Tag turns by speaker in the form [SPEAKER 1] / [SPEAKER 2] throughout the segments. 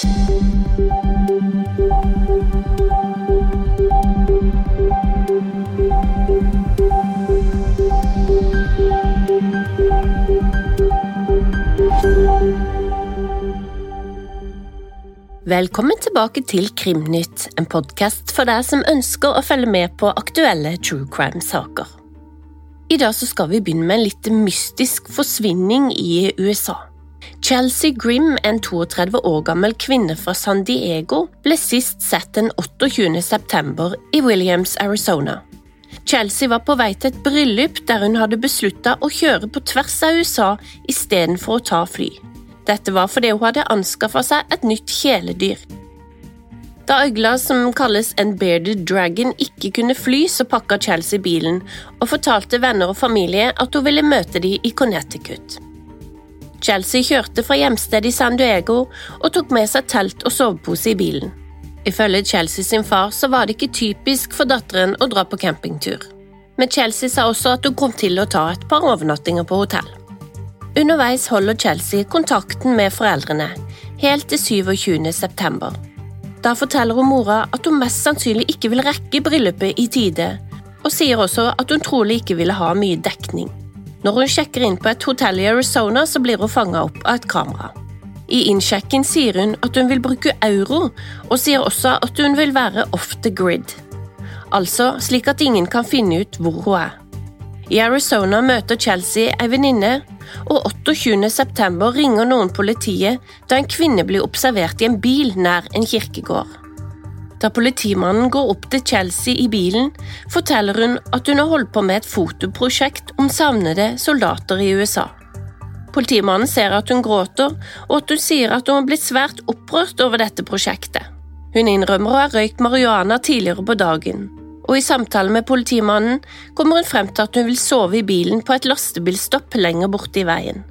[SPEAKER 1] Velkommen tilbake til Krimnytt, en podkast for deg som ønsker å følge med på aktuelle true crime-saker. I dag skal vi begynne med en litt mystisk forsvinning i USA. Chelsea Grim, en 32 år gammel kvinne fra San Diego, ble sist sett den 28. september i Williams, Arizona. Chelsea var på vei til et bryllup der hun hadde beslutta å kjøre på tvers av USA istedenfor å ta fly. Dette var fordi hun hadde anskaffa seg et nytt kjæledyr. Da øgla som kalles en bearded dragon ikke kunne fly, så pakka Chelsea bilen og fortalte venner og familie at hun ville møte dem i Connecticut. Chelsea kjørte fra hjemstedet i San Diego og tok med seg telt og sovepose i bilen. Ifølge Chelsea sin far så var det ikke typisk for datteren å dra på campingtur. Men Chelsea sa også at hun kom til å ta et par overnattinger på hotell. Underveis holder Chelsea kontakten med foreldrene, helt til 27. september. Da forteller hun mora at hun mest sannsynlig ikke vil rekke bryllupet i tide, og sier også at hun trolig ikke ville ha mye dekning. Når hun sjekker inn på et hotell i Arizona, så blir hun fanga opp av et kamera. I innsjekken sier hun at hun vil bruke euro, og sier også at hun vil være off the grid. Altså slik at ingen kan finne ut hvor hun er. I Arizona møter Chelsea ei venninne, og 28. september ringer noen politiet da en kvinne blir observert i en bil nær en kirkegård. Da politimannen går opp til Chelsea i bilen, forteller hun at hun har holdt på med et fotoprosjekt om savnede soldater i USA. Politimannen ser at hun gråter, og at hun sier at hun har blitt svært opprørt over dette prosjektet. Hun innrømmer å ha røykt marihuana tidligere på dagen, og i samtale med politimannen kommer hun frem til at hun vil sove i bilen på et lastebilstopp lenger borte i veien.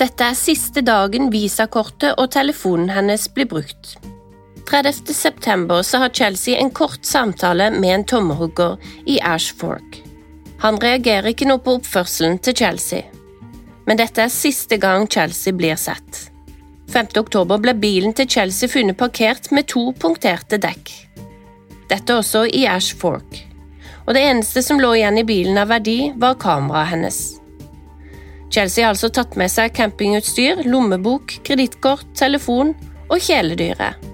[SPEAKER 1] Dette er siste dagen visakortet og telefonen hennes blir brukt. 30. september så har Chelsea en kort samtale med en tommerhugger i Ashfork. Han reagerer ikke noe på oppførselen til Chelsea, men dette er siste gang Chelsea blir sett. 5. oktober ble bilen til Chelsea funnet parkert med to punkterte dekk. Dette også i Ash Fork. Og det eneste som lå igjen i bilen av verdi, var kameraet hennes. Chelsea har altså tatt med seg campingutstyr, lommebok, kredittkort, telefon og kjæledyret.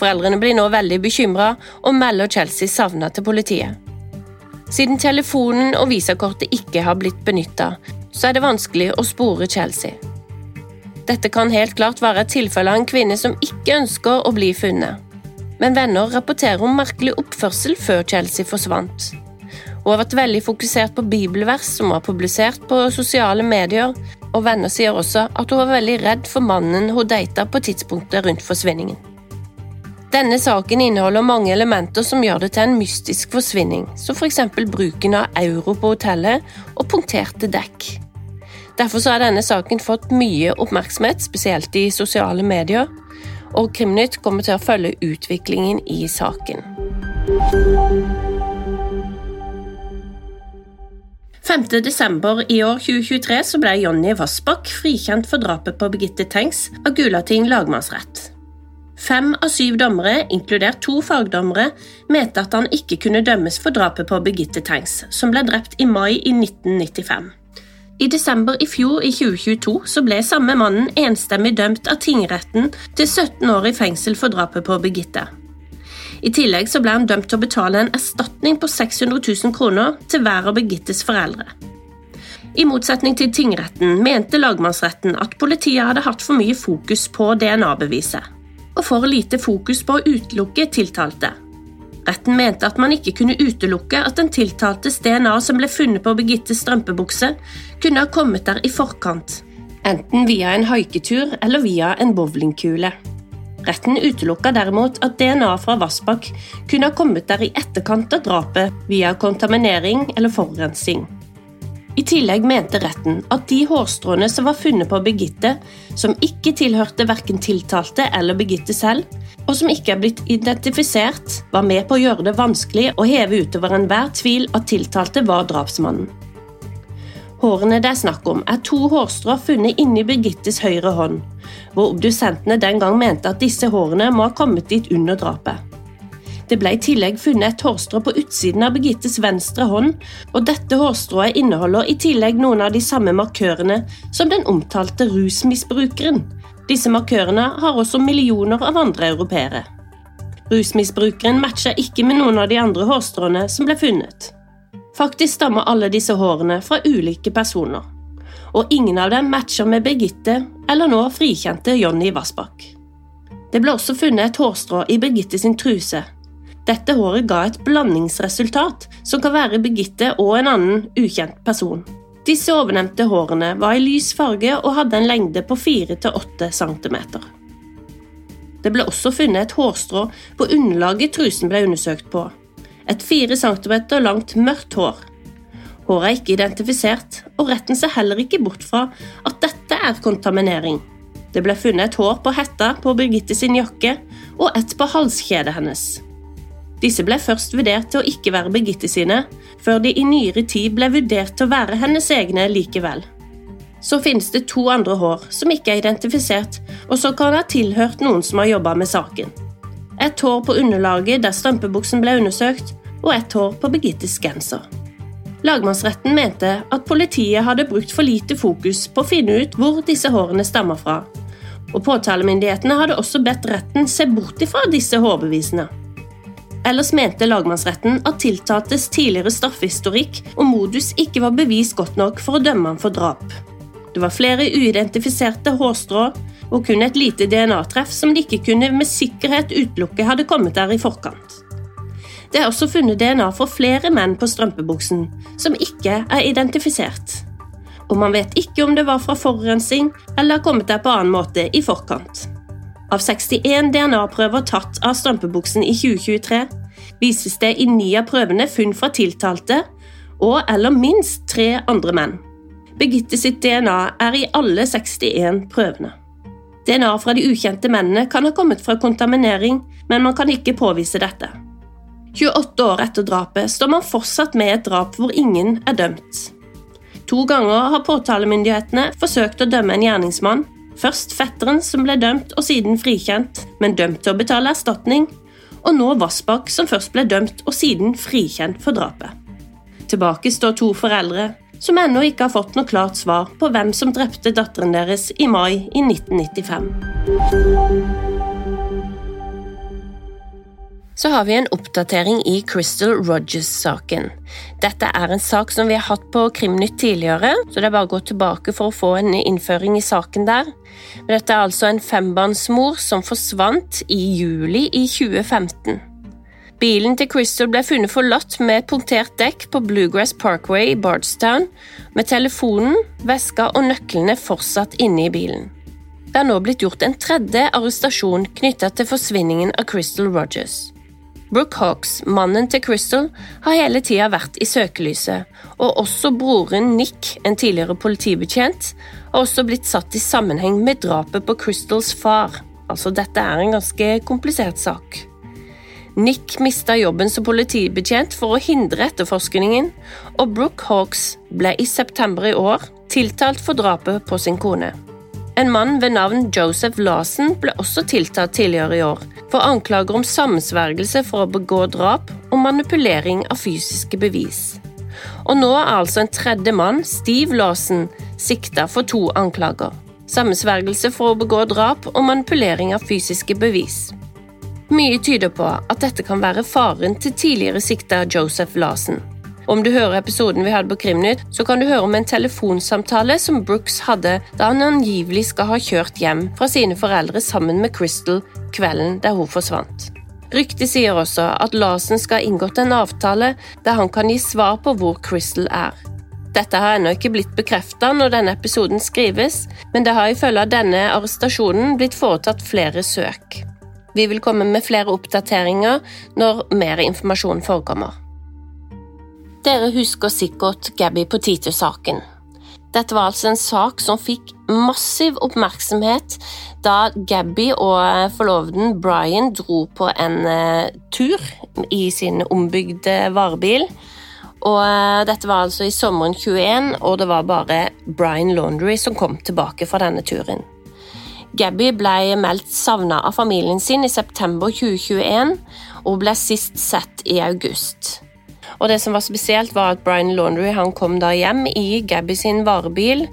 [SPEAKER 1] Foreldrene blir nå veldig bekymra og melder Chelsea savna til politiet. Siden telefonen og visakortet ikke har blitt benytta, så er det vanskelig å spore Chelsea. Dette kan helt klart være et tilfelle av en kvinne som ikke ønsker å bli funnet men venner rapporterer om merkelig oppførsel før Chelsea forsvant. Hun har vært veldig fokusert på bibelvers som var publisert på sosiale medier, og venner sier også at hun var veldig redd for mannen hun data på tidspunktet rundt forsvinningen. Denne saken inneholder mange elementer som gjør det til en mystisk forsvinning, som f.eks. bruken av euro på hotellet og punkterte dekk. Derfor har denne saken fått mye oppmerksomhet, spesielt i sosiale medier, og Krimnytt kommer til å følge utviklingen i saken. 5. desember i år 2023 så ble Jonny Vassbakk frikjent for drapet på Birgitte Tengs av Gulating lagmannsrett. Fem av syv dommere, inkludert to fagdommere, mente at han ikke kunne dømmes for drapet på Birgitte Tengs, som ble drept i mai i 1995. I desember i fjor, i 2022, så ble samme mannen enstemmig dømt av tingretten til 17 år i fengsel for drapet på Birgitte. I tillegg så ble han dømt til å betale en erstatning på 600 000 kroner til hver av Birgittes foreldre. I motsetning til tingretten mente lagmannsretten at politiet hadde hatt for mye fokus på DNA-beviset, og for lite fokus på å utelukke tiltalte. Retten mente at man ikke kunne utelukke at den tiltaltes DNA som ble funnet på Birgittes strømpebukse, kunne ha kommet der i forkant, enten via en haiketur eller via en bowlingkule. Retten utelukka derimot at DNA fra Vassbakk kunne ha kommet der i etterkant av drapet via kontaminering eller forurensing. I tillegg mente retten at de hårstråene som var funnet på Birgitte, som ikke tilhørte verken tiltalte eller Birgitte selv, og som ikke er blitt identifisert, var med på å gjøre det vanskelig å heve utover enhver tvil at tiltalte var drapsmannen. Hårene det er snakk om, er to hårstrå funnet inni Birgittes høyre hånd, hvor obdusentene den gang mente at disse hårene må ha kommet dit under drapet. Det ble i tillegg funnet et hårstrå på utsiden av Birgittes venstre hånd, og dette hårstrået inneholder i tillegg noen av de samme markørene som den omtalte rusmisbrukeren. Disse markørene har også millioner av andre europeere. Rusmisbrukeren matcha ikke med noen av de andre hårstråene som ble funnet. Faktisk stammer alle disse hårene fra ulike personer, og ingen av dem matcher med Birgitte eller nå frikjente Jonny Vassbakk. Det ble også funnet et hårstrå i Birgitte sin truse. Dette håret ga et blandingsresultat som kan være Birgitte og en annen ukjent person. Disse ovennevnte hårene var i lys farge og hadde en lengde på 4-8 cm. Det ble også funnet et hårstrå på underlaget trusen ble undersøkt på, et 4 cm langt mørkt hår. Håret er ikke identifisert, og retten ser heller ikke bort fra at dette er kontaminering. Det ble funnet et hår på hetta på Birgitte sin jakke og et på halskjedet hennes. Disse ble først vurdert til å ikke være Birgitte sine, før de i nyere tid ble vurdert til å være hennes egne likevel. Så finnes det to andre hår som ikke er identifisert, og som kan ha tilhørt noen som har jobba med saken. Et hår på underlaget der strømpebuksen ble undersøkt, og et hår på Birgittes genser. Lagmannsretten mente at politiet hadde brukt for lite fokus på å finne ut hvor disse hårene stammer fra, og påtalemyndighetene hadde også bedt retten se bort ifra disse hårbevisene. Ellers mente lagmannsretten at tiltaltes tidligere straffehistorikk og modus ikke var bevis godt nok for å dømme ham for drap. Det var flere uidentifiserte hårstrå og kun et lite DNA-treff som de ikke kunne med sikkerhet utelukke hadde kommet der i forkant. Det er også funnet DNA for flere menn på strømpebuksen, som ikke er identifisert. Og man vet ikke om det var fra forurensning eller har kommet der på annen måte i forkant. Av 61 DNA-prøver tatt av strømpebuksen i 2023 vises det i ni av prøvene funn fra tiltalte og eller minst tre andre menn. Birgitte sitt DNA er i alle 61 prøvene. DNA fra de ukjente mennene kan ha kommet fra kontaminering, men man kan ikke påvise dette. 28 år etter drapet står man fortsatt med et drap hvor ingen er dømt. To ganger har påtalemyndighetene forsøkt å dømme en gjerningsmann. Først fetteren, som ble dømt og siden frikjent, men dømt til å betale erstatning. Og nå Vassbakk, som først ble dømt og siden frikjent for drapet. Tilbake står to foreldre som ennå ikke har fått noe klart svar på hvem som drepte datteren deres i mai i 1995 så har vi en oppdatering i Crystal Rogers-saken. Dette er en sak som vi har hatt på Krimnytt tidligere, så det er bare å gå tilbake for å få en innføring i saken der. Men dette er altså en fembarnsmor som forsvant i juli i 2015. Bilen til Crystal ble funnet forlatt med punktert dekk på Bluegrass Parkway i Bardstown, med telefonen, veska og nøklene fortsatt inne i bilen. Det er nå blitt gjort en tredje arrestasjon knyttet til forsvinningen av Crystal Rogers. Brooke Hawks, mannen til Crystal, har hele tida vært i søkelyset, og også broren Nick, en tidligere politibetjent, har også blitt satt i sammenheng med drapet på Crystals far. Altså, dette er en ganske komplisert sak. Nick mista jobben som politibetjent for å hindre etterforskningen, og Brooke Hawks ble i september i år tiltalt for drapet på sin kone. En mann ved navn Joseph Lawson ble også tiltalt tidligere i år for anklager om sammensvergelse for å begå drap og manipulering av fysiske bevis. Og nå er altså en tredje mann, Steve Lawson, sikta for to anklager. Sammensvergelse for å begå drap og manipulering av fysiske bevis. Mye tyder på at dette kan være faren til tidligere sikta Joseph Lawson. Om du hører episoden vi hadde på Krimnytt, så kan du høre om en telefonsamtale som Brooks hadde da han angivelig skal ha kjørt hjem fra sine foreldre sammen med Crystal kvelden der hun forsvant. Ryktet sier også at Larsen skal ha inngått en avtale der han kan gi svar på hvor Crystal er. Dette har ennå ikke blitt bekreftet når denne episoden skrives, men det har ifølge denne arrestasjonen blitt foretatt flere søk. Vi vil komme med flere oppdateringer når mer informasjon forekommer. Dere husker sikkert Gabby Potito-saken. Dette var altså en sak som fikk massiv oppmerksomhet da Gabby og forloveden Brian dro på en uh, tur i sin ombygde varebil. Og eh, dette var altså i sommeren 21, og det var bare Brian Laundry som kom tilbake fra denne turen. Gabby ble meldt savna av familien sin i september 2021, og ble sist sett i august. Og det som var spesielt, var at Brian Laundry han kom da hjem i Gabby sin varebil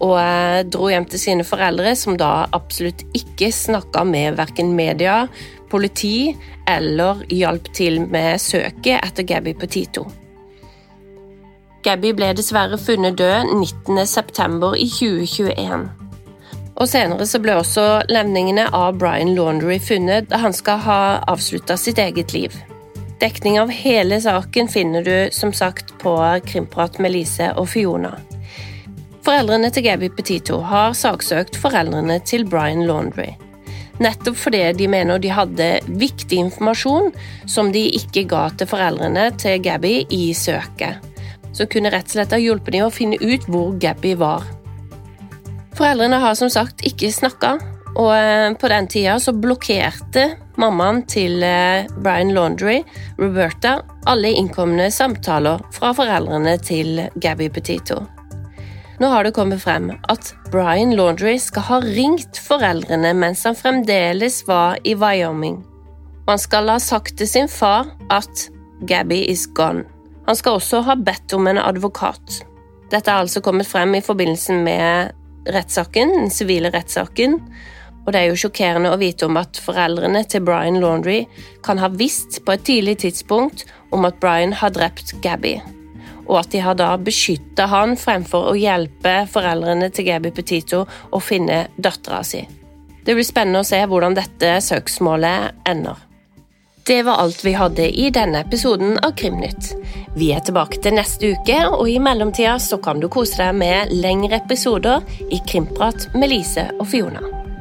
[SPEAKER 1] og eh, dro hjem til sine foreldre, som da absolutt ikke snakka med verken media, politi eller hjalp til med søket etter Gabby Petito. Gabby ble dessverre funnet død 19.9. i 2021. Og Senere så ble også levningene av Brian Laundry funnet da han skal ha avslutta sitt eget liv. Dekning av hele saken finner du som sagt på Krimprat med Lise og Fiona. Foreldrene til Gabby Petito har saksøkt foreldrene til Brian Laundry. Nettopp fordi de mener de hadde viktig informasjon som de ikke ga til foreldrene til Gabby i søket som kunne rett og slett ha hjulpet dem å finne ut hvor Gabby var. Foreldrene har som sagt ikke snakka, og eh, på den tida så blokkerte mammaen til eh, Brian Laundry, Roberta, alle innkomne samtaler fra foreldrene til Gabby Petito. Nå har det kommet frem at Brian Laundry skal ha ringt foreldrene mens han fremdeles var i Wyoming. Han skal ha sagt til sin far at Gabby is gone. Han skal også ha bedt om en advokat. Dette er altså kommet frem i forbindelse med rettssaken, den sivile rettssaken, og det er jo sjokkerende å vite om at foreldrene til Brian Laundry kan ha visst på et tidlig tidspunkt om at Brian har drept Gabby, og at de har da beskytta han fremfor å hjelpe foreldrene til Gabby Petito å finne dattera si. Det blir spennende å se hvordan dette søksmålet ender. Det var alt vi hadde i denne episoden av Krimnytt. Vi er tilbake til neste uke, og i mellomtida så kan du kose deg med lengre episoder i Krimprat med Lise og Fiona.